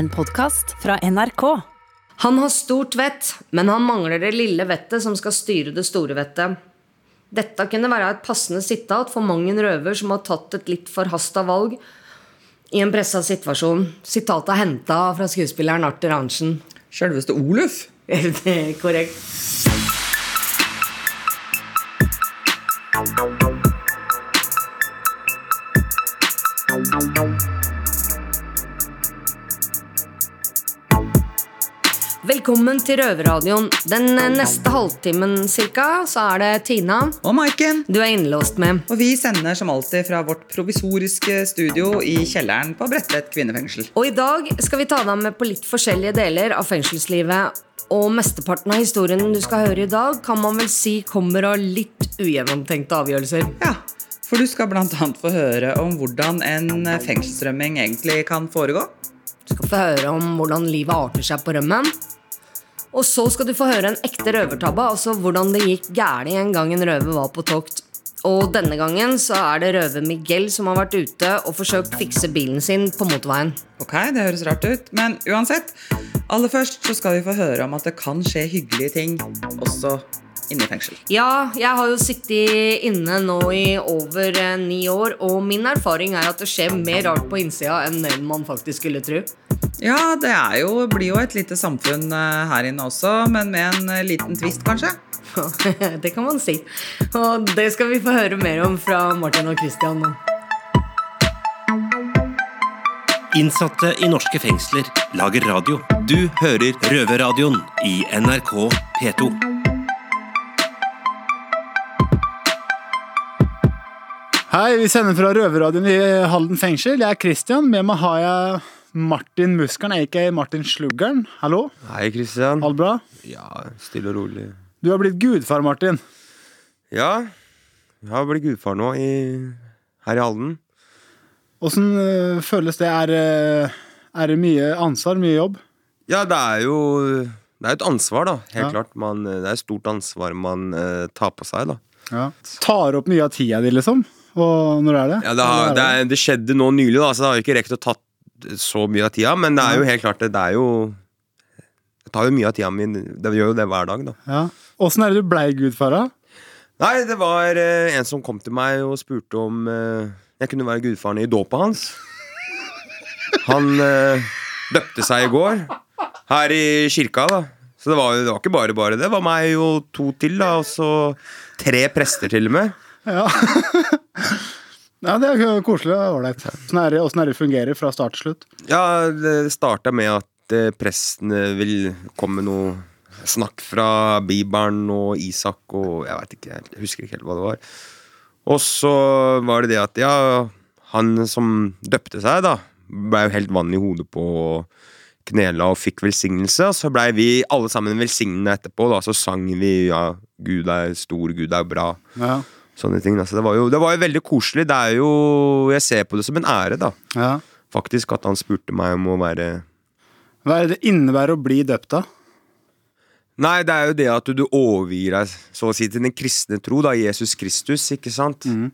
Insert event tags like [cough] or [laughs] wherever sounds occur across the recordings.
En podkast fra NRK. Han har stort vett, men han mangler det lille vettet som skal styre det store vettet. Dette kunne være et passende sitat for mang en røver som har tatt et litt forhasta valg i en pressa situasjon. Sitatet er henta fra skuespilleren Arthur Arntzen. Selveste Oluf. [laughs] Er det korrekt? Velkommen til Røverradioen. Den neste halvtimen cirka, så er det Tina Og Maiken. du er innlåst med. Og vi sender som alltid fra vårt provisoriske studio i kjelleren på Bredtvet kvinnefengsel. Og i dag skal vi ta deg med på litt forskjellige deler av fengselslivet. Og mesteparten av historien du skal høre i dag, kan man vel si kommer av litt ugjennomtenkte avgjørelser. Ja, for du skal annet få høre om hvordan en fengselsrømming egentlig kan foregå. Du skal få høre om hvordan livet arter seg på rømmen. Og så skal du få høre en ekte røvertabbe, altså hvordan det gikk gærent en gang en røver var på tokt. Og denne gangen så er det røver Miguel som har vært ute og forsøkt fikse bilen sin på motorveien. Ok, det høres rart ut, men uansett. Aller først så skal vi få høre om at det kan skje hyggelige ting også inne i fengsel. Ja, jeg har jo sittet inne nå i over eh, ni år, og min erfaring er at det skjer mer rart på innsida enn man faktisk skulle tro. Ja, det er jo, blir jo et lite samfunn eh, her inne også, men med en eh, liten twist, kanskje. [laughs] det kan man si. Og det skal vi få høre mer om fra Martin og Christian nå. Innsatte i norske fengsler lager radio. Du hører Røverradioen i NRK P2. Hei, vi sender fra Røverradioen i Halden fengsel. Jeg er Christian. Med meg har jeg Martin Muskelen, aka Martin Sluggeren. Hallo, Hei, Kristian. alt bra? Ja, stille og rolig. Du har blitt gudfar, Martin. Ja, jeg har blitt gudfar nå i, her i Halden. Åssen øh, føles det? Er, øh, er det mye ansvar, mye jobb? Ja, det er jo Det er et ansvar, da. Helt Ja. klart. Man, det er et stort ansvar man øh, tar på seg, da. Ja. Tar opp mye av tida di, liksom? Og når er det? Ja, det, har, det, er, det skjedde nå nylig, da, så det har ikke rekt å tatt så mye av tida. Men det er jo helt klart det, det er jo Det tar jo mye av tida mi. Det gjør jo det hver dag, da. Ja. Åssen er det du blei gudfar, da? Nei, det var eh, en som kom til meg og spurte om eh, jeg kunne være gudfaren i dåpa hans. Han eh, døpte seg i går her i kirka, da. Så det var, det var ikke bare bare. Det var meg og to til, da. Og så tre prester, til og med. Ja. [laughs] ja, det er koselig og ålreit. Åssen er det er fungerer fra start til slutt? Ja, det starta med at presten prestene vil komme med noe snakk fra Bibelen og Isak og Jeg vet ikke, jeg husker ikke helt hva det var. Og så var det det at ja, han som døpte seg, da, ble jo helt vann i hodet på og knela og fikk velsignelse. Og så blei vi alle sammen velsigna etterpå, da. Så sang vi ja, Gud er stor, Gud er bra. Ja. Sånne ting. Altså, det var, jo, det var jo veldig koselig. Det er jo Jeg ser på det som en ære, da ja. faktisk at han spurte meg om å være Hva er det innebærer å bli døpt, da? Nei, det er jo det at du overgir deg så å si til den kristne tro, da, Jesus Kristus, ikke sant? Mm.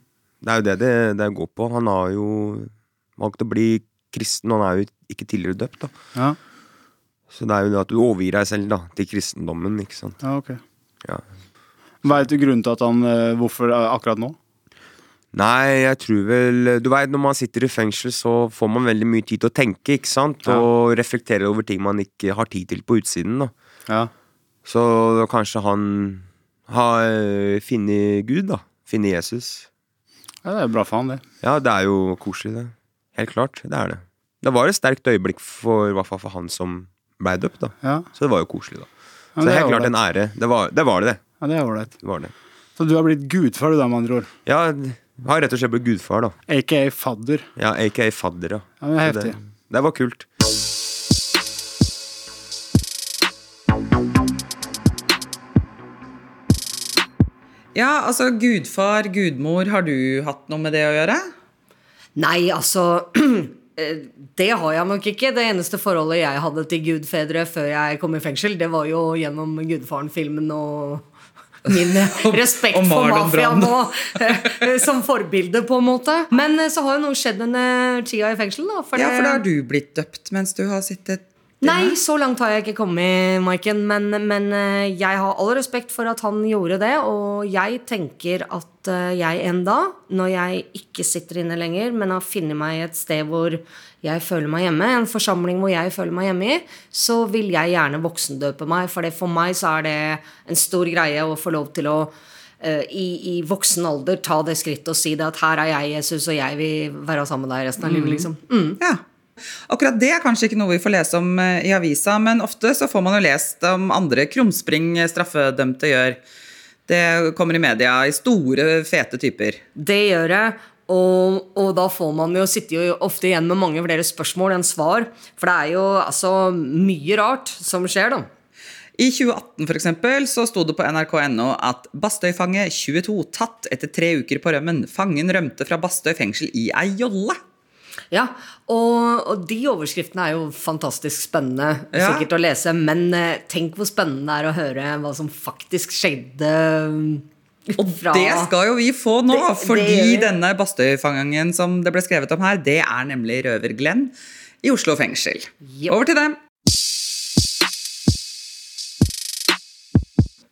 Det er jo det, det det går på. Han har jo valgt å bli kristen, og han er jo ikke tidligere døpt, da. Ja, Så det er jo det at du overgir deg selv da, til kristendommen, ikke sant. ja ok. Ja. Veit du grunnen til at han øh, Hvorfor øh, akkurat nå? Nei, jeg tror vel Du veit, når man sitter i fengsel, så får man veldig mye tid til å tenke, ikke sant? Ja. Og reflektere over ting man ikke har tid til på utsiden, da. Ja. Så da kanskje han har eh, funnet Gud, da. Funnet Jesus. ja, det er bra for han, det. Ja, det er jo koselig, det. Helt klart. Det er det. Det var et sterkt øyeblikk for, i hvert fall for han som blei døpt, da. Ja, Så det var jo koselig, da. Så det er helt klart en ære. Det var det, var det. Ja, det er ålreit. var det. Så du har blitt gudfar, du da, med andre ord? Ja, jeg har rett og slett blitt gudfar, da. Aka fadder. Ja, aka fadder, ja. Ja, det er heftig. Det, det var kult. Ja, altså gudfar, gudmor, har du hatt noe med det å gjøre? Nei, altså [clears throat] eh, Det har jeg nok ikke. Det eneste forholdet jeg hadde til gudfedre før jeg kom i fengsel, det var jo gjennom Gudfaren-filmen og min eh, [laughs] respekt og for mafiaen nå eh, [laughs] som forbilde, på en måte. Men eh, så har jo noe skjedd denne tida i fengsel, da. For Ja, for da har du blitt døpt mens du har sittet Nei, så langt har jeg ikke kommet, Maiken. Men, men eh, jeg har all respekt for at han gjorde det. Og jeg tenker at eh, jeg en dag, når jeg ikke sitter inne lenger, men har funnet meg et sted hvor jeg føler meg hjemme, en forsamling hvor jeg føler meg hjemme i, så vil jeg gjerne voksendøpe meg. For det, for meg så er det en stor greie å få lov til å eh, i, i voksen alder ta det skrittet og si det at her er jeg Jesus, og jeg vil være sammen med deg resten av livet. liksom. Mm. Ja. Akkurat det er kanskje ikke noe vi får lese om eh, i avisa, men ofte så får man jo lest om andre krumspring eh, straffedømte gjør. Det kommer i media i store, fete typer. Det gjør jeg. Og, og da får man jo sitte jo ofte igjen med mange flere spørsmål enn svar. For det er jo altså mye rart som skjer, da. I 2018 for eksempel, så sto det på nrk.no at Bastøy-fange 22 tatt etter tre uker på rømmen. Fangen rømte fra Bastøy fengsel i ei jolle. Ja, og, og de overskriftene er jo fantastisk spennende Ja. sikkert å lese. Men eh, tenk hvor spennende det er å høre hva som faktisk skjedde. Og fra- det skal jo vi få nå, Det- det fordi det denne Bastøy-fangen som det ble skrevet om her, det er nemlig røver Glenn i Oslo fengsel. Yep. Over til dem.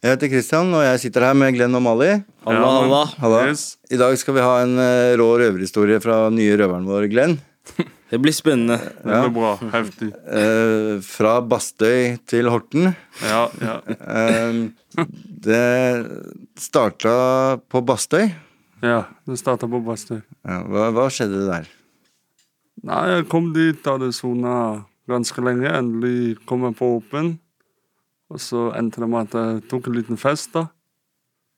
Jeg heter Christian, og jeg sitter her med Glenn og Mali. Halla, halla. Halla. Yes. I dag skal vi ha en eh, rå røverhistorie fra nye røveren vår, Glenn. [laughs] Det blir spennende. Det blir bra. Heftig. Eh, fra Bastøy til Horten. Ja, ja. Eh, det starta på Bastøy. ja det starta på Bastøy. Ja, hva, hva skjedde der? Nei, jeg kom dit, hadde sona ganske lenge. Endelig kom jeg på åpen. Og så endte det med at jeg tok en liten fest, da.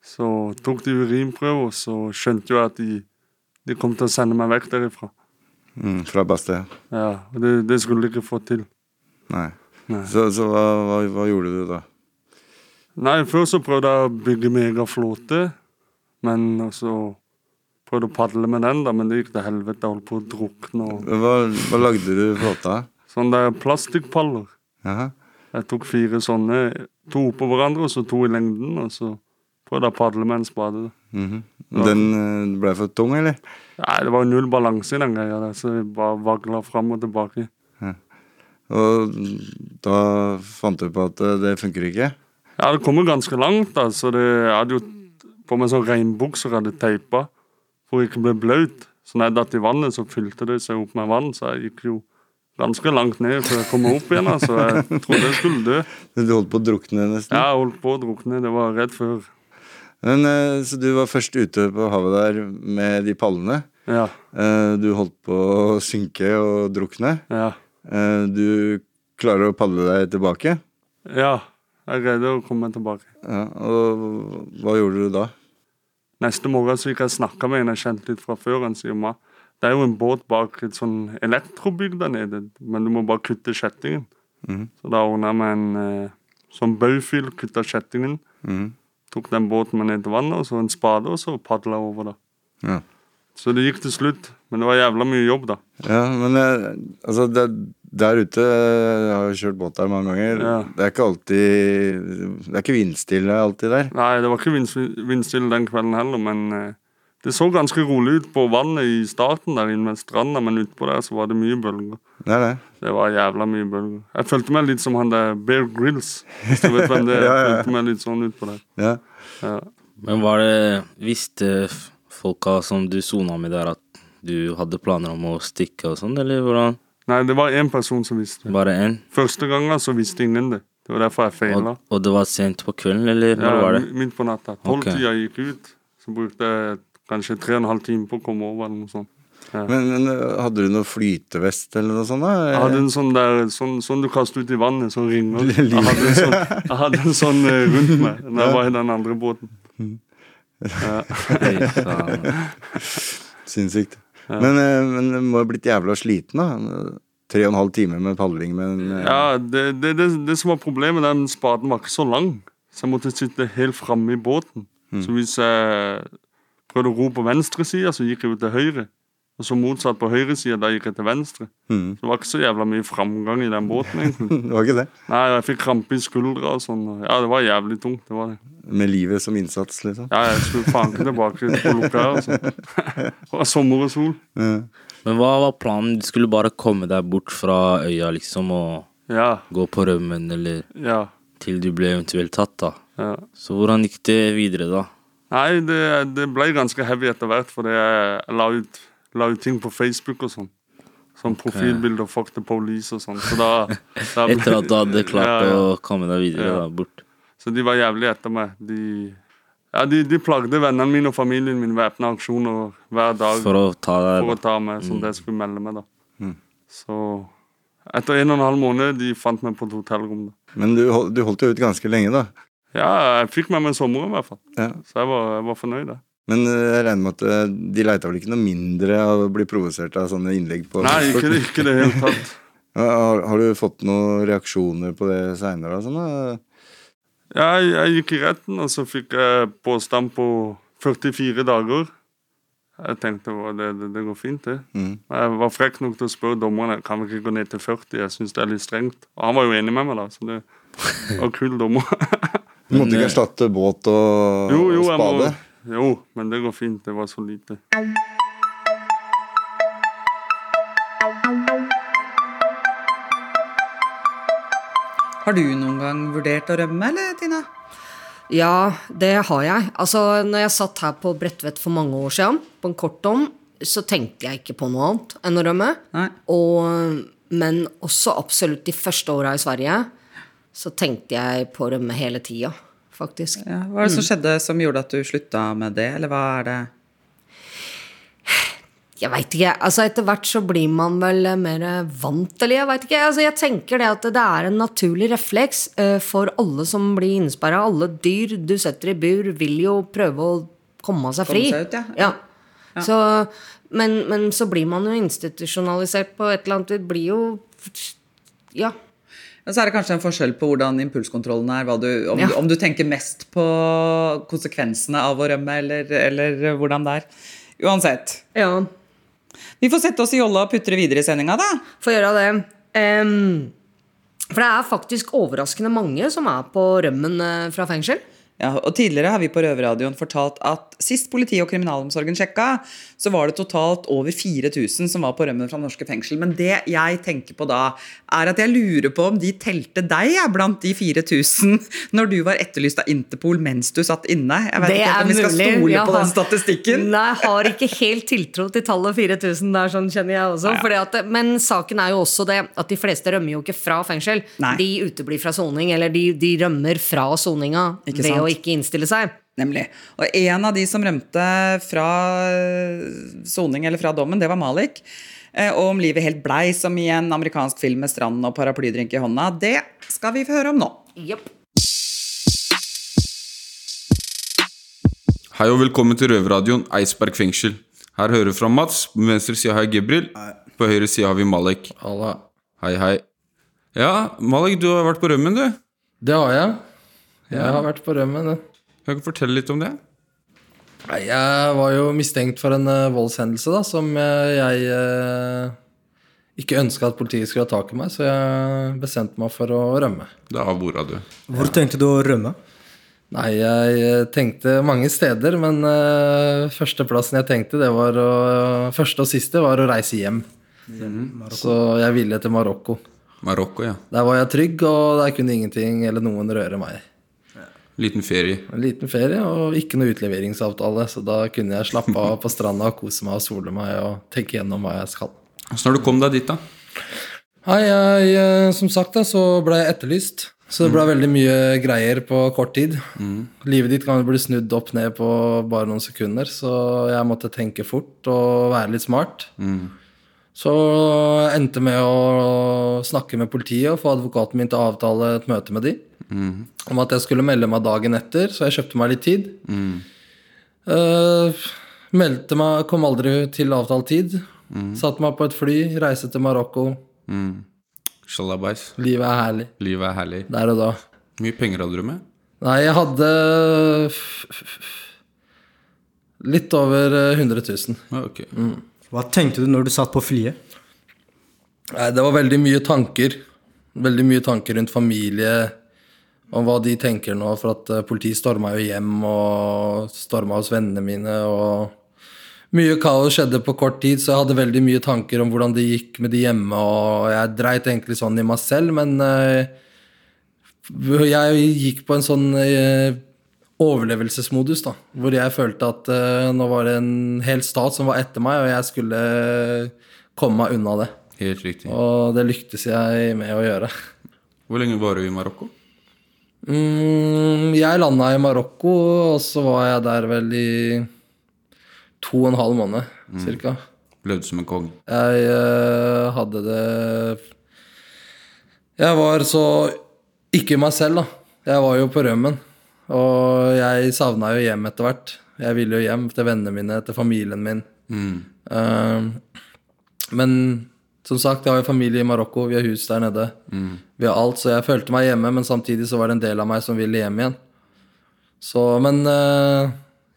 Så tok de urinprøve, og så skjønte jeg at de, de kom til å sende meg vekk derifra. Mm, fra Bastøy. Ja, og det, det skulle de ikke få til. Nei. Nei. Så, så hva, hva, hva gjorde du da? Nei, før så prøvde jeg å bygge megaflåte, men så prøvde å padle med den, da, men det gikk til helvete. Jeg holdt på å drukne. og Hva, hva lagde du flåta av? Sånne der plastikkpaller. Jaha. Jeg tok fire sånne, to oppå hverandre og så to i lengden. Og så prøvde jeg å padle med en spade. Mm -hmm. Den eh, ble for tung, eller? Nei, Det var jo null balanse i den greia, der, så jeg bare vagla fram og tilbake. Og da fant du på at eh, det funker ikke? Ja, det kommer ganske langt, da, så det, jeg hadde jo på meg sånn regnbukser jeg hadde teipa for å ikke bli blaut. Så når jeg datt i vannet, så fylte det seg opp med vann, så jeg gikk jo ganske langt ned før jeg kom opp igjen. Altså, jeg trodde jeg skulle dø. [laughs] Du holdt på å drukne nesten? Ja, Jeg holdt på å drukne, det var rett før. Men, eh, så du var først ute på havet der med de pallene. Ja, Eh, Du holdt på å synke og drukne. ja. Eh, Du klarer å padle deg tilbake. Ja, jeg greide å komme tilbake. Ja, og hva gjorde du da? Neste morgen så gikk jeg og snakka med en jeg kjente litt fra før. Han sier meg det er jo en båt bak et sånn elektrobygg der nede, men du må bare kutte kjettingen. Mm. Så da ordna jeg meg en eh, sånn baufil, kutta kjettingen. Mm. Tok den båten med ned til vannet, og så en spade, og så padla over, da. Ja. Så det gikk til slutt, men det var jævla mye jobb, da. Ja, men eh, altså det, der ute Jeg har jo kjørt båt der mange ganger. Ja. Det er ikke alltid Det er ikke vindstille alltid der. Nei, det var ikke vindst- vindstille den kvelden heller, men eh, det så ganske rolig ut på vannet i starten der inne ved stranda, men utpå der så var det mye bølger. Det det. Det var jævla mye bølger. Jeg følte meg litt som han der Bear Grills, hvis du vet hvem det er. [laughs] Ja, ja, ja. Jeg følte meg litt sånn utpå der. Ja. Ja. Men var det Visste folka som du sona med der, at du hadde planer om å stikke og sånn, eller hvordan? Nei, det var én person som visste. Bare én? Første gangen så visste ingen det. Det var derfor jeg feila. Og, og det var sent på kvelden, eller når Ja, var det? midt på natta. Tolvtida gikk ut. Så brukte jeg kanskje tre og en halv time på å komme over. eller noe sånt. Men, men eh, hadde du noe flytevest eller noe sånt? da? Jeg hadde en sånn der, sånn, sånn du kaster ut i vannet, som ringer. [laughs] Jeg hadde en sånn, jeg hadde en sånn eh, rundt meg da jeg var i den andre båten. Ja. [laughs] Sinnssykt. Ja. Men, eh, men du må ha blitt jævla sliten, da. Tre og en halv time med padling med en Ja, det, det, det, det som var problemet, den spaden var ikke så lang. Så jeg måtte sitte helt framme i båten. Så hvis jeg prøvde å ro på venstre side, så gikk jeg jo til høyre. Og så motsatt på høyresida, da gikk jeg til venstre. Mm. Så det var ikke så jævla mye framgang i den båten, egentlig. [laughs] Det var ikke det? Nei, jeg fikk krampe i skuldra og sånn. Ja, det var jævlig tungt. det var det. Med livet som innsats, liksom? Ja, jeg skulle faen ikke tilbake på lukka her, altså. [laughs] Det var sommer og sol. Ja. Men hva var planen? Du skulle bare komme deg bort fra øya, liksom, og Ja, gå på rømmen, eller ja, til du ble eventuelt tatt, da. ja. Så hvordan gikk det videre, da? Nei, det, det ble ganske heavy etter hvert, fordi jeg la ut, la ut ting på Facebook og sånn. Sånn profilbilder, fuck the police og sånn. Så da, da ble- [laughs] Etter at du hadde [laughs] klart Ja, ja. å komme deg videre, Ja. da, bort. Så de var jævlig etter meg. De, ja, de, de plagde vennene mine og familien min væpna aksjoner hver dag For å ta deg for å ta meg, som de skulle melde meg, da. Så etter en og en halv måned de fant meg på et hotellrom. da. Men du, du holdt jo ut ganske lenge, da. Ja, jeg fikk med meg sommeren, i hvert fall. Ja. Så jeg var, jeg var fornøyd. Da. Men eh, jeg regner med at eh, de leita vel ikke noe mindre av å bli provosert av sånne innlegg på Nei, ikke, ikke det hele tatt. [laughs] Har, har du fått noen reaksjoner på det seinere? Sånn, da? Jeg, jeg gikk i retten, og så fikk jeg påstand på 44 dager. Jeg tenkte «Å, det, det, det går fint, det. Mm. Jeg var frekk nok til å spørre dommeren kan vi ikke gå ned til 40. Jeg syns det er litt strengt. Og han var jo enig med meg, da. Så det var kul dommer. [laughs] Du måtte ikke erstatte båt og, Jo, jo, og spade? må, jo, men det går fint. Det var så lite. Har du noen gang vurdert å rømme, eller Tina? Ja, det har jeg. Altså, når jeg satt her på Bredtvet for mange år siden, på en kort dom, så tenkte jeg ikke på noe annet enn å rømme. Nei. Og, men også absolutt de første åra i Sverige, så tenkte jeg på rømme hele tida, faktisk. Ja, hva er det som skjedde som gjorde at du slutta med det, eller hva er det Jeg veit ikke. altså Etter hvert så blir man vel mer vant, eller jeg veit ikke. altså Jeg tenker det at det er en naturlig refleks eh, for alle som blir innsperra. Alle dyr du setter i bur, vil jo prøve å komme seg fri. Komme seg ut, ja. Så, men, men så blir man jo institusjonalisert på et eller annet Det blir jo Ja. Og så er det kanskje en forskjell på hvordan impulskontrollen er. Du, om, Ja. om du tenker mest på konsekvensene av å rømme, eller, eller hvordan det er. Uansett. ja. Vi får sette oss i jolla og putre videre i sendinga, da. Få gjøre det. Um, for det er faktisk overraskende mange som er på rømmen eh, fra fengsel. Ja, og Tidligere har vi på Røverradioen fortalt at sist politiet og kriminalomsorgen sjekka, så var det totalt over 4000 som var på rømmen fra norske fengsel. Men det jeg tenker på da, er at jeg lurer på om de telte deg ja, blant de 4000 når du var etterlyst av Interpol mens du satt inne. Jeg vet ikke om vi skal stole Jeg på har- den statistikken. Nei, jeg har ikke helt tiltro til tallet 4000 der, sånn kjenner jeg også. Fordi at, men saken er jo også det at de fleste rømmer jo ikke fra fengsel. Nei. De uteblir fra soning, eller de, de rømmer fra soninga Ikke ved sant? Å ikke innstille seg. Nemlig. Og en av de som rømte fra eh, soning eller fra dommen, det var Malik. Eh, Og om livet helt blei som i en amerikansk film med strand og paraplydrink i hånda, det skal vi få høre om nå. Yep. Hei og velkommen til Røverradioen Eidsberg fengsel. Her hører vi fra Mats. På venstre side har jeg Gebril. På høyre side har vi Malek. Hei, hei. Ja, Malek, du har vært på rømmen, du. Det har jeg. Jeg har vært på rømmen. Kan du fortelle litt om det? Jeg var jo mistenkt for en eh, voldshendelse da, som eh, jeg eh, ikke ønska at politiet skulle ha tak i meg, så jeg bestemte meg for å rømme. Da hvor er du? Hvor tenkte du å rømme? Nei, jeg eh, tenkte mange steder, men uh, førsteplassen jeg tenkte, det var å Første og siste var å reise hjem. Så jeg ville til Marokko. Marokko, ja. Der var jeg trygg, og der kunne ingenting eller noen røre meg. Liten ferie. En liten ferie og ikke noe utleveringsavtale, så da kunne jeg slappe av på stranda og kose meg og sole meg og tenke gjennom hva jeg skal. Åssen har du kommet deg dit, da? Nei, jeg, eh, som sagt da, så ble jeg etterlyst. Så det ble veldig mye greier på kort tid. Livet ditt kan bli snudd opp ned på bare noen sekunder, så jeg måtte tenke fort og være litt smart. Så endte med å snakke med politiet og få advokaten min til å avtale et møte med de. Om at jeg skulle melde meg dagen etter, så jeg kjøpte meg litt tid. Eh, meldte meg, kom aldri til avtalt tid. Satte meg på et fly, reiste til Marokko. Shalabais. Livet er herlig. Livet er herlig. Der og da. Mye penger hadde du med? Nei, jeg hadde litt over eh, 100 000. Okay. ok. Hva tenkte du når du satt på flyet? Nei, det var veldig mye tanker. Veldig mye tanker rundt familie, om hva de tenker nå. For at eh, politiet storma jo hjem og storma hos vennene mine. og mye kaos skjedde på kort tid, så jeg hadde veldig mye tanker om hvordan det gikk med de hjemme. Og jeg dreit egentlig sånn i meg selv, men eh, jeg gikk på en sånn eh, overlevelsesmodus, da. Hvor jeg følte at uh, nå var det en hel stat som var etter meg, og jeg skulle komme meg unna det. Helt riktig. Og det lyktes jeg med å gjøre. Hvor lenge var du i Marokko? Mm, jeg landa i Marokko, og så var jeg der vel i to og en halv måned, cirka. Levde som en konge. Jeg uh, hadde det Jeg var så ikke meg selv, da. Jeg var jo på rømmen. Og jeg savna jo hjem etter hvert. Jeg ville jo hjem til vennene mine, til familien min. Mm. Uh, men som sagt, jeg har jo familie i Marokko, vi har hus der nede. Mm. Vi har alt, så jeg følte meg hjemme, men samtidig så var det en del av meg som ville hjem igjen. Så, men uh,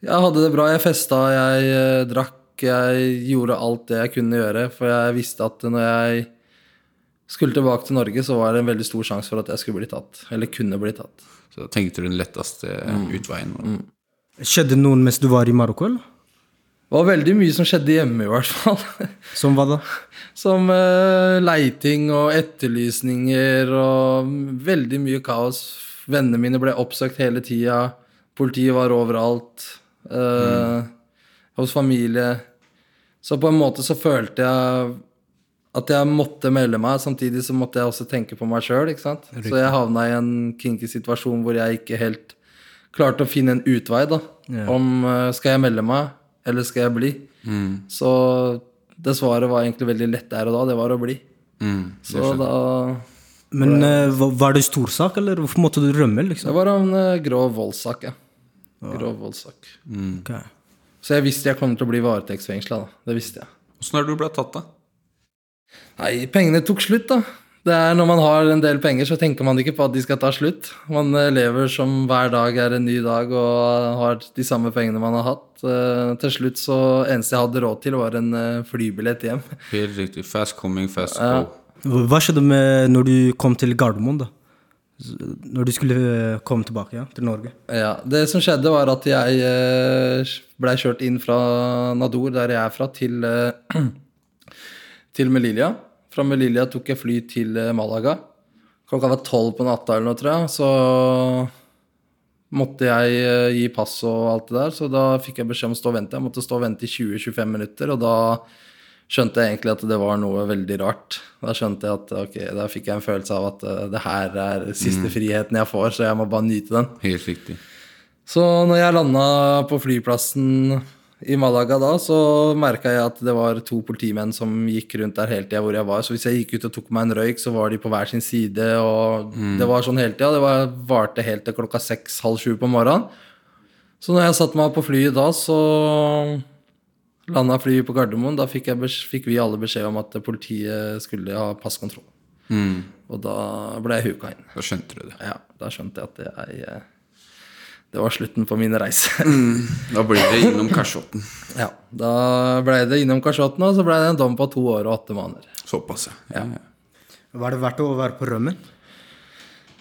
jeg hadde det bra. Jeg festa, jeg uh, drakk, jeg gjorde alt det jeg kunne gjøre. For jeg visste at når jeg skulle tilbake til Norge, så var det en veldig stor sjanse for at jeg skulle bli tatt. Eller kunne bli tatt. Så da tenkte du den letteste utveien. Skjedde noe mens du var i Marokko, eller? Det var veldig mye som skjedde hjemme, i hvert fall. Som hva da? [laughs] Som uh, leiting og etterlysninger og veldig mye kaos. Vennene mine ble oppsøkt hele tida. Politiet var overalt. eh, Hos familie. Så på en måte så følte jeg at jeg måtte melde meg. Samtidig så måtte jeg også tenke på meg sjøl. Så jeg havna i en kinky situasjon hvor jeg ikke helt klarte å finne en utvei. da Ja. Om eh, skal jeg melde meg, eller skal jeg bli? Mm. Så det svaret var egentlig veldig lett der og da. Det var å bli. Mm, Så da Men eh, var det det storsak, eller hvorfor måtte du rømme? liksom? Det var en eh, grov voldssak, ja. Grov voldssak. Ok. Så jeg visste jeg kom til å bli varetektsfengsla. Det visste jeg. Åssen er det du ble tatt, da? Nei, pengene tok slutt, da. Det er Når man har en del penger, så tenker man ikke på at de skal ta slutt. Man eh, lever som hver dag er en ny dag og har de samme pengene man har hatt. Eh, Til slutt så eneste jeg hadde råd til, var en eh, flybillett hjem. [laughs] Helt riktig. Fast coming, fast go. Hva hva skjedde med når du kom til Gardermoen, da? Når du skulle komme tilbake ja, til Norge? Ja, Det som skjedde, var at jeg blei kjørt inn fra Nador, der jeg er fra, til, [clears throat] til Melilla. Fra Melilla tok jeg fly til eh, Malaga. Klokka var tolv på natta eller noe, tror jeg. Så måtte jeg eh, gi pass og alt det der, så da fikk jeg beskjed om å stå og vente. Jeg måtte stå og vente i 20-25 minutter, og da skjønte jeg egentlig at det var noe veldig rart. Da skjønte jeg at ok, da fikk jeg en følelse av at eh, det her er siste Mm. friheten jeg får, så jeg må bare nyte den. Helt riktig. Så når jeg landa på flyplassen i Malaga da, så merka jeg at det var to politimenn som gikk rundt der hele tida hvor jeg var. Så hvis jeg gikk ut og tok meg en røyk, så var de på hver sin side, og Mm. det var sånn hele tida. Det var, varte helt til klokka seks-halv sju på morgenen. Så når jeg satte meg på flyet da, så landa flyet på Gardermoen. Da fikk, fikk vi alle beskjed om at politiet skulle ha passkontroll. Mm. Og da ble jeg huka inn. Da skjønte du det. Ja, da skjønte jeg at jeg Det var slutten på min reise. [laughs] Mm. Da blir det innom kasjotten. Ja, da ble det innom kasjotten, og så ble det en dom på to år og åtte måneder. Såpass, ja. Var det verdt å være på rømmen?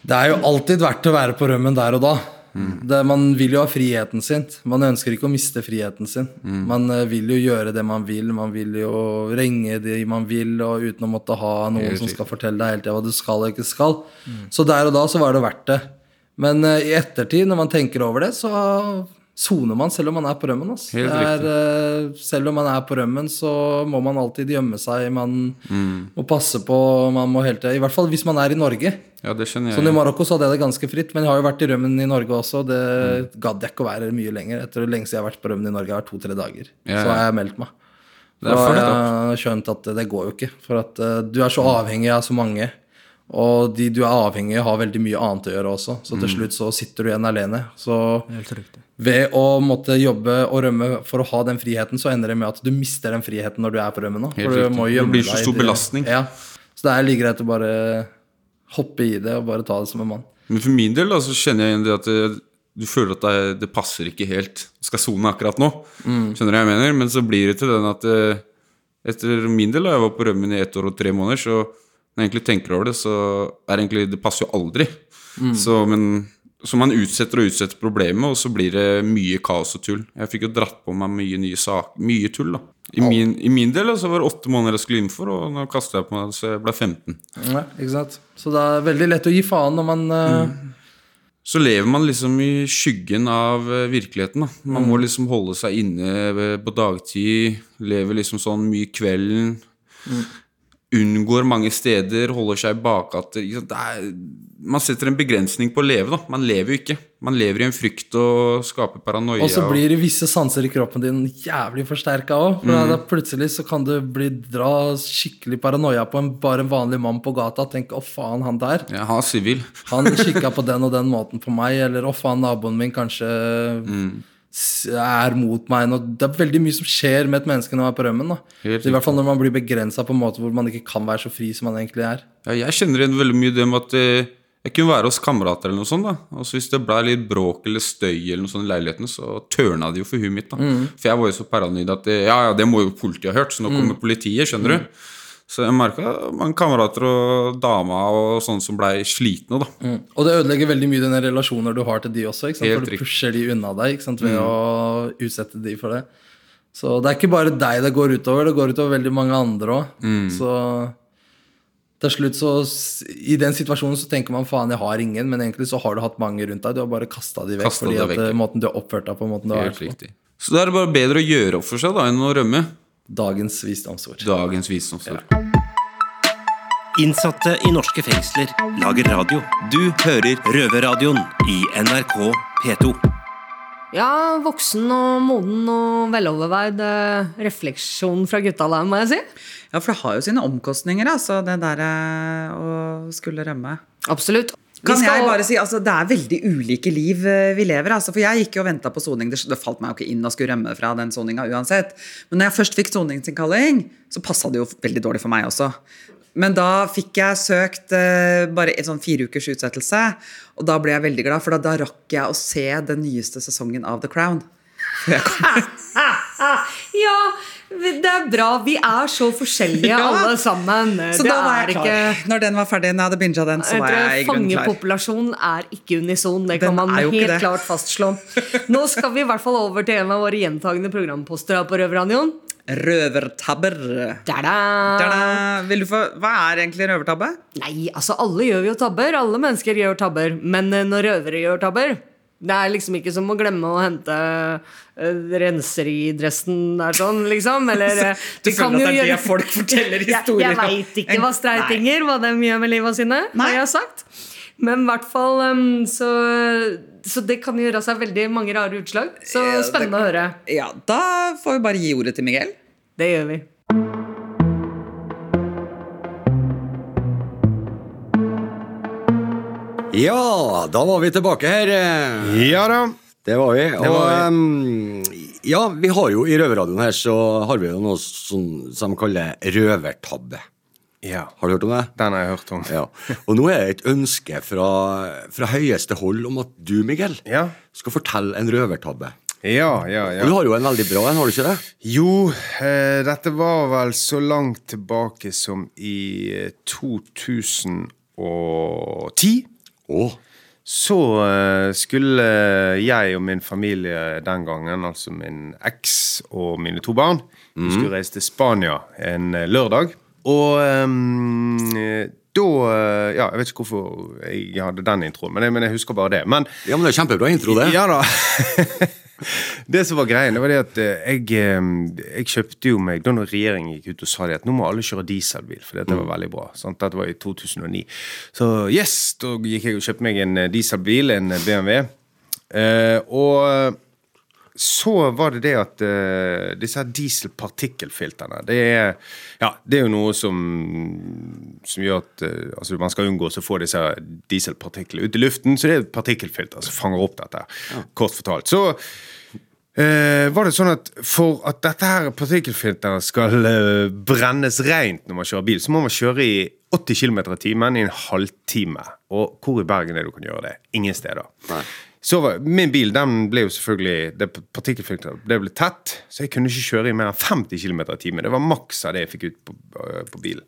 Det er jo alltid verdt å være på rømmen der og da. Det, man vil jo ha friheten sin. Man ønsker ikke å miste friheten sin. Man eh, vil jo gjøre det man vil, man vil jo ringe de man vil, og uten å måtte ha noen som skal fortelle deg hele tida hva du skal og ikke skal. Så der og da så var det verdt det. Men uh, i ettertid, når man tenker over det, så soner man selv om man er på rømmen. Altså. Er, uh, selv om man er på rømmen, så må man alltid gjemme seg. Man Mm. må passe på, man må hele I hvert fall hvis man er i Norge. Ja, det skjønner jeg. Sånn I Marokko så hadde jeg det ganske fritt, men jeg har jo vært i rømmen i Norge også. Det Mm. gadd jeg ikke å være mye lenger. Etter det lengste jeg har vært på rømmen i Norge, vært to-tre dager. Ja, Så har jeg meldt meg. Det er Da har jeg skjønt at det går jo ikke. For at uh, du er så avhengig av så mange. Og de du er avhengig av, har veldig mye annet å gjøre også. Så til Mm. slutt så sitter du igjen alene. Så ved å måtte jobbe og rømme for å ha den friheten, så ender det med at du mister den friheten når du er på rømmen. Da. For du riktig. gjemme Det blir så stor belastning. Ja. Så det er like greit å bare hoppe i det og bare ta det som en mann. Men for min del da, så kjenner jeg igjen det at du føler at det, det passer ikke helt. Skal sone akkurat nå. Mm. Skjønner du hva jeg mener? Men så blir det til den at eh, Etter min del, da jeg var på rømmen i ett år og tre måneder, så når jeg egentlig tenker over det, så er egentlig Det passer jo aldri. Mm. Så, men, så man utsetter og utsetter problemet, og så blir det mye kaos og tull. Jeg fikk jo dratt på meg mye nye saker. Mye tull, da. I min, I min del så var det åtte måneder jeg skulle inn for, og nå kastet jeg på meg så jeg ble 15. Ja, ikke sant? Så det er veldig lett å gi faen når man mm Så lever man liksom i skyggen av eh, virkeligheten. da Man Mm. må liksom holde seg inne eh, på dagtid. Lever liksom sånn mye kvelden. Mm. Unngår mange steder, holder seg i bakgater. er- Man setter en begrensning på å leve. da Man lever jo ikke. Man lever i en frykt og skaper paranoia. Og så blir det visse sanser i kroppen din jævlig forsterka òg. For Mm. da plutselig så kan du bli dra skikkelig paranoia på en, bare en vanlig mann på gata. Tenk 'å faen, han der'. Ja, han er sivil. Han [laughs] kikka på den og den måten på meg. Eller 'å faen, naboen min kanskje Mm. Er mot meg'. Nå, det er veldig mye som skjer med et menneske når man er på rømmen. Da. I hvert fall når man blir begrensa på en måte hvor man ikke kan være så fri som man egentlig er. Ja, jeg kjenner igjen veldig mye det med at eh, jeg kunne være hos kamerater eller noe sånt. da Og Hvis det ble litt bråk eller støy eller noe sånt i leiligheten, så tørna det jo for huet mitt. da Mm. For jeg var jo så paranoid at det, ja, ja, det må jo politiet ha hørt, så nå Mm. kommer politiet. skjønner du Så jeg merka mange kamerater og dama og sånne som blei slitne. da Mm. Og det ødelegger veldig mye den relasjoner du har til de også. Ikke sant? Helt For du pusher de unna deg sant? ved Mm. å utsette de for det. Så det er ikke bare deg det går utover, det går utover veldig mange andre òg. Mm. Så til slutt så I den situasjonen så tenker man faen, jeg har ingen, men egentlig så har du hatt mange rundt deg. Du har bare kasta de vekk Kastet fordi det at vekk, eh, måten du har oppført deg på, måten du har vært på. Så da er det bare bedre å gjøre opp for seg da enn å rømme. Dagens visdomsord. Dagens visdomsord. Innsatte i norske fengsler lager radio. Du hører Røverradioen i NRK P2. Ja, voksen og moden og veloverveid eh, refleksjon fra gutta der, må jeg si. Ja, for det har jo sine omkostninger, altså, det der eh, å skulle rømme. Absolutt. Kan skal- jeg bare si, altså Det er veldig ulike liv eh, vi lever. Altså, for Jeg gikk jo og venta på soning. Det, falt meg jo ikke inn å skulle rømme fra den soninga uansett. Men når jeg først fikk soningsinnkalling, så passa det jo veldig dårlig for meg også. Men da fikk jeg søkt uh, bare en sånn fire ukers utsettelse, og da ble jeg veldig glad, for da, da rakk jeg å se den nyeste sesongen av The Crown. [laughs] Ja, det er bra. Vi er så forskjellige [laughs] Ja. alle sammen. Så det da var jeg klar. Når den var ferdig, når jeg hadde binga den, så var jeg i grunnen klar. Fangepopulasjonen er ikke unison. Det Den kan man ikke helt klart fastslå. Nå skal vi i hvert fall over til en av våre gjentagende programposter her på Røverradioen. Røvertabber. Da-da. Vil du få, hva er egentlig røvertabbe? Nei, altså alle gjør jo tabber. Alle mennesker gjør tabber. Men eh, når røvere gjør tabber det er liksom ikke som å glemme å hente uh, renseridressen der sånn, liksom. Eller [laughs] eh, Du føler at det er gjøre- det folk forteller [laughs] historier Jeg jeg veit ikke hva streitinger hva de gjør med livet sine, har jeg sagt. Men i hvert fall um, så, så det kan gjøre seg veldig mange rare utslag. Så Ja, det- spennende å høre. Ja, da får vi bare gi ordet til Miguel. Det gjør vi. Ja, da var vi tilbake her. Eh. Ja da. Det var vi. Det var vi. Um, ja, vi har jo i røverradioen her så har vi jo noe sånn som, som de kaller røvertabbe. Ja. Har du hørt om det? Den har jeg hørt om. Ja. Og nå er det et ønske fra, fra høyeste hold om at du, Miguel, ja. skal fortelle en røvertabbe. Ja, ja, ja. Og du har jo en veldig bra en, har du ikke det? Jo, eh, dette var vel så langt tilbake som i eh, 2010. Oh. Så eh, skulle jeg og min familie den gangen, altså min eks og mine to barn, mm. skulle reise til Spania en eh, lørdag. Og um, da ja, Jeg vet ikke hvorfor jeg hadde den introen, men jeg, men jeg husker bare det. Men, ja, men det er kjempebra intro, det. Ja da. [laughs] [laughs] Det som var greien, det var det at eh, jeg, eh, jeg kjøpte jo meg Da når regjeringen gikk ut og sa det at nå må alle kjøre dieselbil, for dette var Mm. veldig bra. Sant? Dette var i 2009. Så yes, da gikk jeg og kjøpte meg en eh, dieselbil, en BMW. Eh, og så var det det at uh, disse dieselpartikkelfiltrene det er, ja, det er jo noe som, som gjør at uh, altså man skal unngå å få disse dieselpartiklene ut i luften. Så det er et partikkelfilter som fanger opp dette. Kort fortalt. Så uh, var det sånn at for at dette her partikkelfilteret skal brennes rent når man kjører bil, så må man kjøre i 80 km i timen i en halvtime. Og hvor i Bergen er det du kan gjøre det? Ingen steder. Så var, min bil den ble jo selvfølgelig det Partikkelfilteret det ble tett, så jeg kunne ikke kjøre i mer enn 50 km i timen. Det var maks av det jeg fikk ut på, på bilen.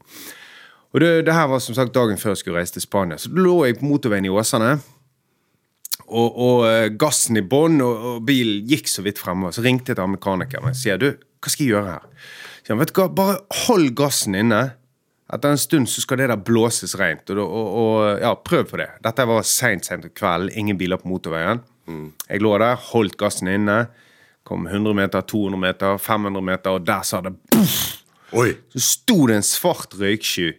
Og det, det her var som sagt dagen før jeg skulle reise til Spania. Så lå jeg på motorveien i Åsane. Og, og eh, gassen i bånn, og, og bilen gikk så vidt fremover. Så ringte jeg til mekanikeren og sier du, hva skal jeg gjøre her? Så han, vet du hva, Bare hold gassen inne. Etter en stund så skal det der blåses rent. Og, og, og ja, prøv på det. Dette var seint sent på kvelden, ingen biler på motorveien. Jeg lå der, holdt gassen inne. Kom 100 meter, 200 meter, 500 meter, og der sa det poff! Så sto det en svart røyksky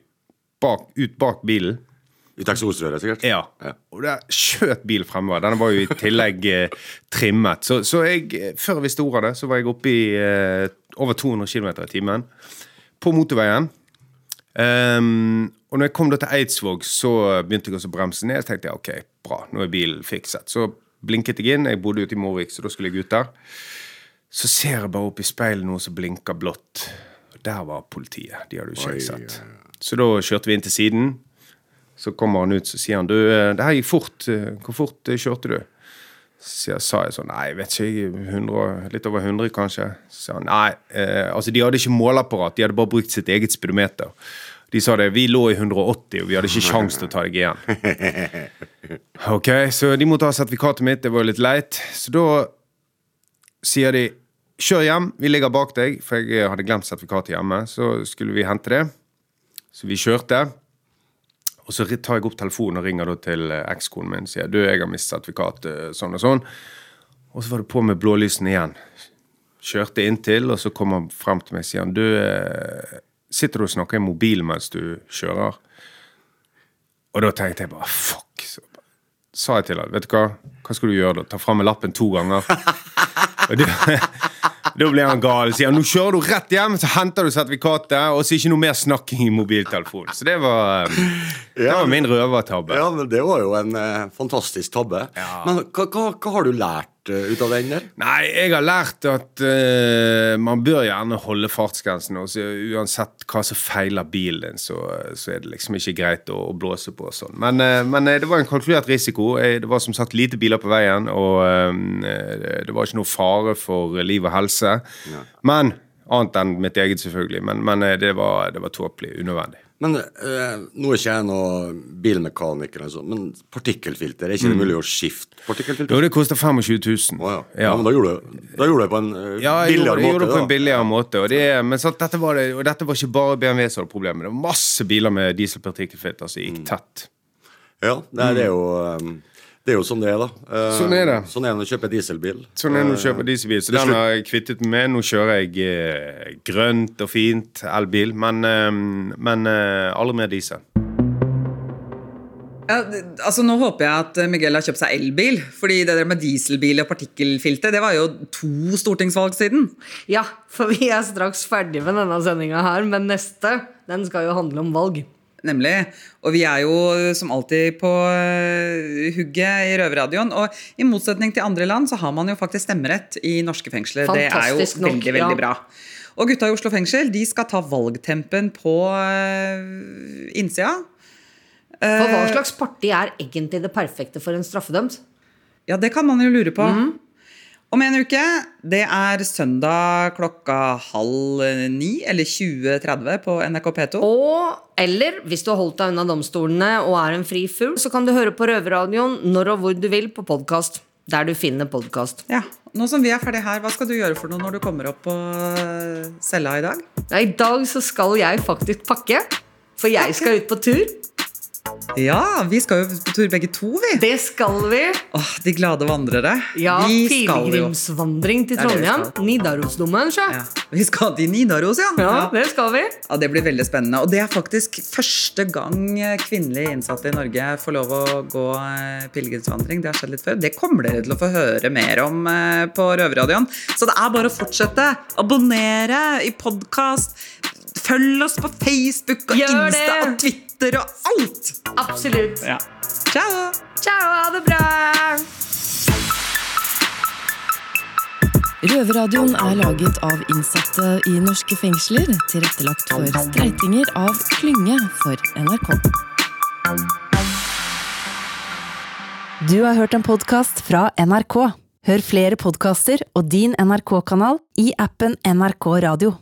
bak, ut bak bilen. Ut eksosrøret, sikkert? Ja. Og der skjøt bilen fremover. Den var jo i tillegg eh, trimmet. Så, så jeg, eh, før jeg visste ordet av det, så var jeg oppe i eh, over 200 km i timen på motorveien. Ehm, og når jeg kom da til Eidsvåg, så begynte jeg også å bremse ned. Så tenkte jeg ok, bra, nå er bilen fikset. Så blinket jeg inn. Jeg bodde ute i Morvik, så da skulle jeg ut der. Så ser jeg bare opp i speilet noe som blinker blått. Og der var politiet. De hadde jo ikke jeg sett. Så da kjørte vi inn til siden. Så kommer han ut så sier han, du, eh, det her gikk fort. Eh, Hvor fort eh, kjørte du? Så jeg sa jeg sånn Nei, vet ikke. 100, litt over 100, kanskje. Så han nei. Eh, altså, de hadde ikke måleapparat. De hadde bare brukt sitt eget speedometer. De sa det. Vi lå i 180, og vi hadde ikke kjangs til å ta deg igjen. [laughs] Ok, Så de måtte ha sertifikatet mitt. Det var litt leit. Så da sier de kjør hjem, vi ligger bak deg, for jeg hadde glemt sertifikatet hjemme. Så skulle vi hente det. Så vi kjørte. Og så tar jeg opp telefonen og ringer til eh, ekskonen min og sier du, jeg har mistet sertifikatet, sånn og sånn. Og så var det på med blålysene igjen. Kjørte inntil, og så kom han frem til meg og sier du, eh, sitter du og snakker i mobilen mens du kjører? Og da tenkte jeg bare fuck. Så sa jeg til han, vet du hva, hva skal du gjøre da? Ta fram lappen to ganger. [laughs] og det, da blir han gal. Sier han, nå kjører du rett hjem, så henter du sertifikatet, og så ikke noe mer snakking i mobiltelefonen. Så det var, eh, det var min røvertabbe. Ja, men Det var jo en eh, fantastisk tabbe. Men hva, hva, hva har du lært eh, ut av den der? Nei, jeg har lært at uh, man bør gjerne holde fartsgrensen. Og så uansett hva som feiler bilen din, så, så er det liksom ikke greit å, å blåse på og sånn. Men, uh, men eh, det var en kalkulert risiko. Eh, Det var som sagt lite biler på veien, og uh, det var ikke noe fare for liv og helse. Men Annet enn mitt eget, selvfølgelig. Men, men eh, det var, det var tåpelig. Unødvendig. Men eh, Nå er ikke jeg noen bilmekaniker, eller sånn, men partikkelfilter, er ikke det Mm. mulig å skifte partikkelfilter? Jo, det koster 25 000. ja. Ja, men da gjorde du det på en eh, Ja, jeg gjorde, måte. jeg gjorde det på en billigere måte. Og det, men sant, dette var det, og dette var ikke bare BMW som hadde problemer. Det var masse biler med dieselpartikkelfilter som Mm. gikk tett. Ja, det, det er jo eh, det er jo sånn det er, da. Eh, Sånn er det. Sånn er det når du kjøper dieselbil. Sånn er det når du Eh, kjøper dieselbil. Så den har jeg kvittet meg med. Nå kjører jeg eh, grønt og fint elbil, men, eh, men eh, aldri mer diesel. Ja, altså Nå håper jeg at Miguel har kjøpt seg elbil. fordi det der med dieselbil og partikkelfilter det var jo to stortingsvalg siden. Ja, for vi er straks ferdig med denne sendinga her, men neste den skal jo handle om valg. Nemlig. Og vi er jo som alltid på øh, hugget i Røverradioen. Og i motsetning til andre land så har man jo faktisk stemmerett i norske fengsler. Det er jo Fantastisk nok, veldig, veldig ja. bra. Og gutta i Oslo fengsel de skal ta valgtempen på øh, innsida. For hva Eh, slags parti er egentlig det perfekte for en straffedømt? Ja, det kan man jo lure på. Om en uke, det er søndag klokka halv ni, eller 20.30 på NRK P2. Og, eller hvis du har holdt deg unna domstolene og er en fri fugl, så kan du høre på Røverradioen når og hvor du vil på podkast. Der du finner podkast. Ja, Nå som vi er ferdig her, hva skal du gjøre for noe når du kommer opp på øh, cella i dag? Ja, I dag så skal jeg faktisk pakke, for jeg skal ut på tur. Ja, vi skal jo på tur begge to, vi. Det skal vi. Åh, De glade vandrere. Ja, vi skal jo. pilegrimsvandring til Trondheim. Nidarosdomen, sjø. Vi skal til Nidaros, ja. Ja, det skal vi. Ja, Det blir veldig spennende. Og det er faktisk første gang kvinnelige innsatte i Norge får lov å gå eh, pilegrimsvandring. Det har skjedd litt før. Det kommer dere til å få høre mer om eh, på Røverradioen. Så det er bare å fortsette. Abonnere i podkast. Følg oss på Facebook og Gjør Insta det! og Twitter og alt. Absolutt. Ja. Ciao. Ciao, ha det bra. Røverradioen er laget av innsatte i norske fengsler, tilrettelagt for streitinger av Klynge for NRK. Du har hørt en podkast fra NRK. Hør flere podkaster og din NRK-kanal i appen NRK Radio.